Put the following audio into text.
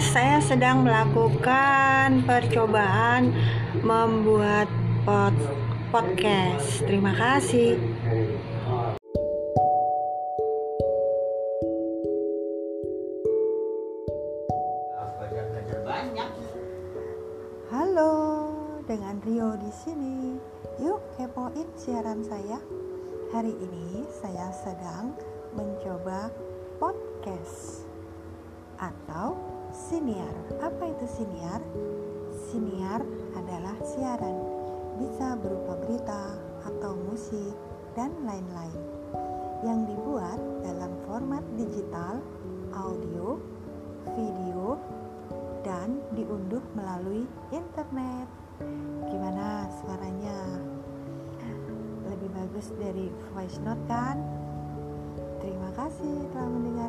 saya sedang melakukan percobaan membuat pod podcast. Terima kasih. Halo, dengan Rio di sini. Yuk kepoin siaran saya. Hari ini saya sedang mencoba podcast atau siniar. Apa itu siniar? Siniar adalah siaran, bisa berupa berita atau musik dan lain-lain yang dibuat dalam format digital, audio, video, dan diunduh melalui internet. Gimana suaranya? Lebih bagus dari voice note kan? Terima kasih telah mendengarkan.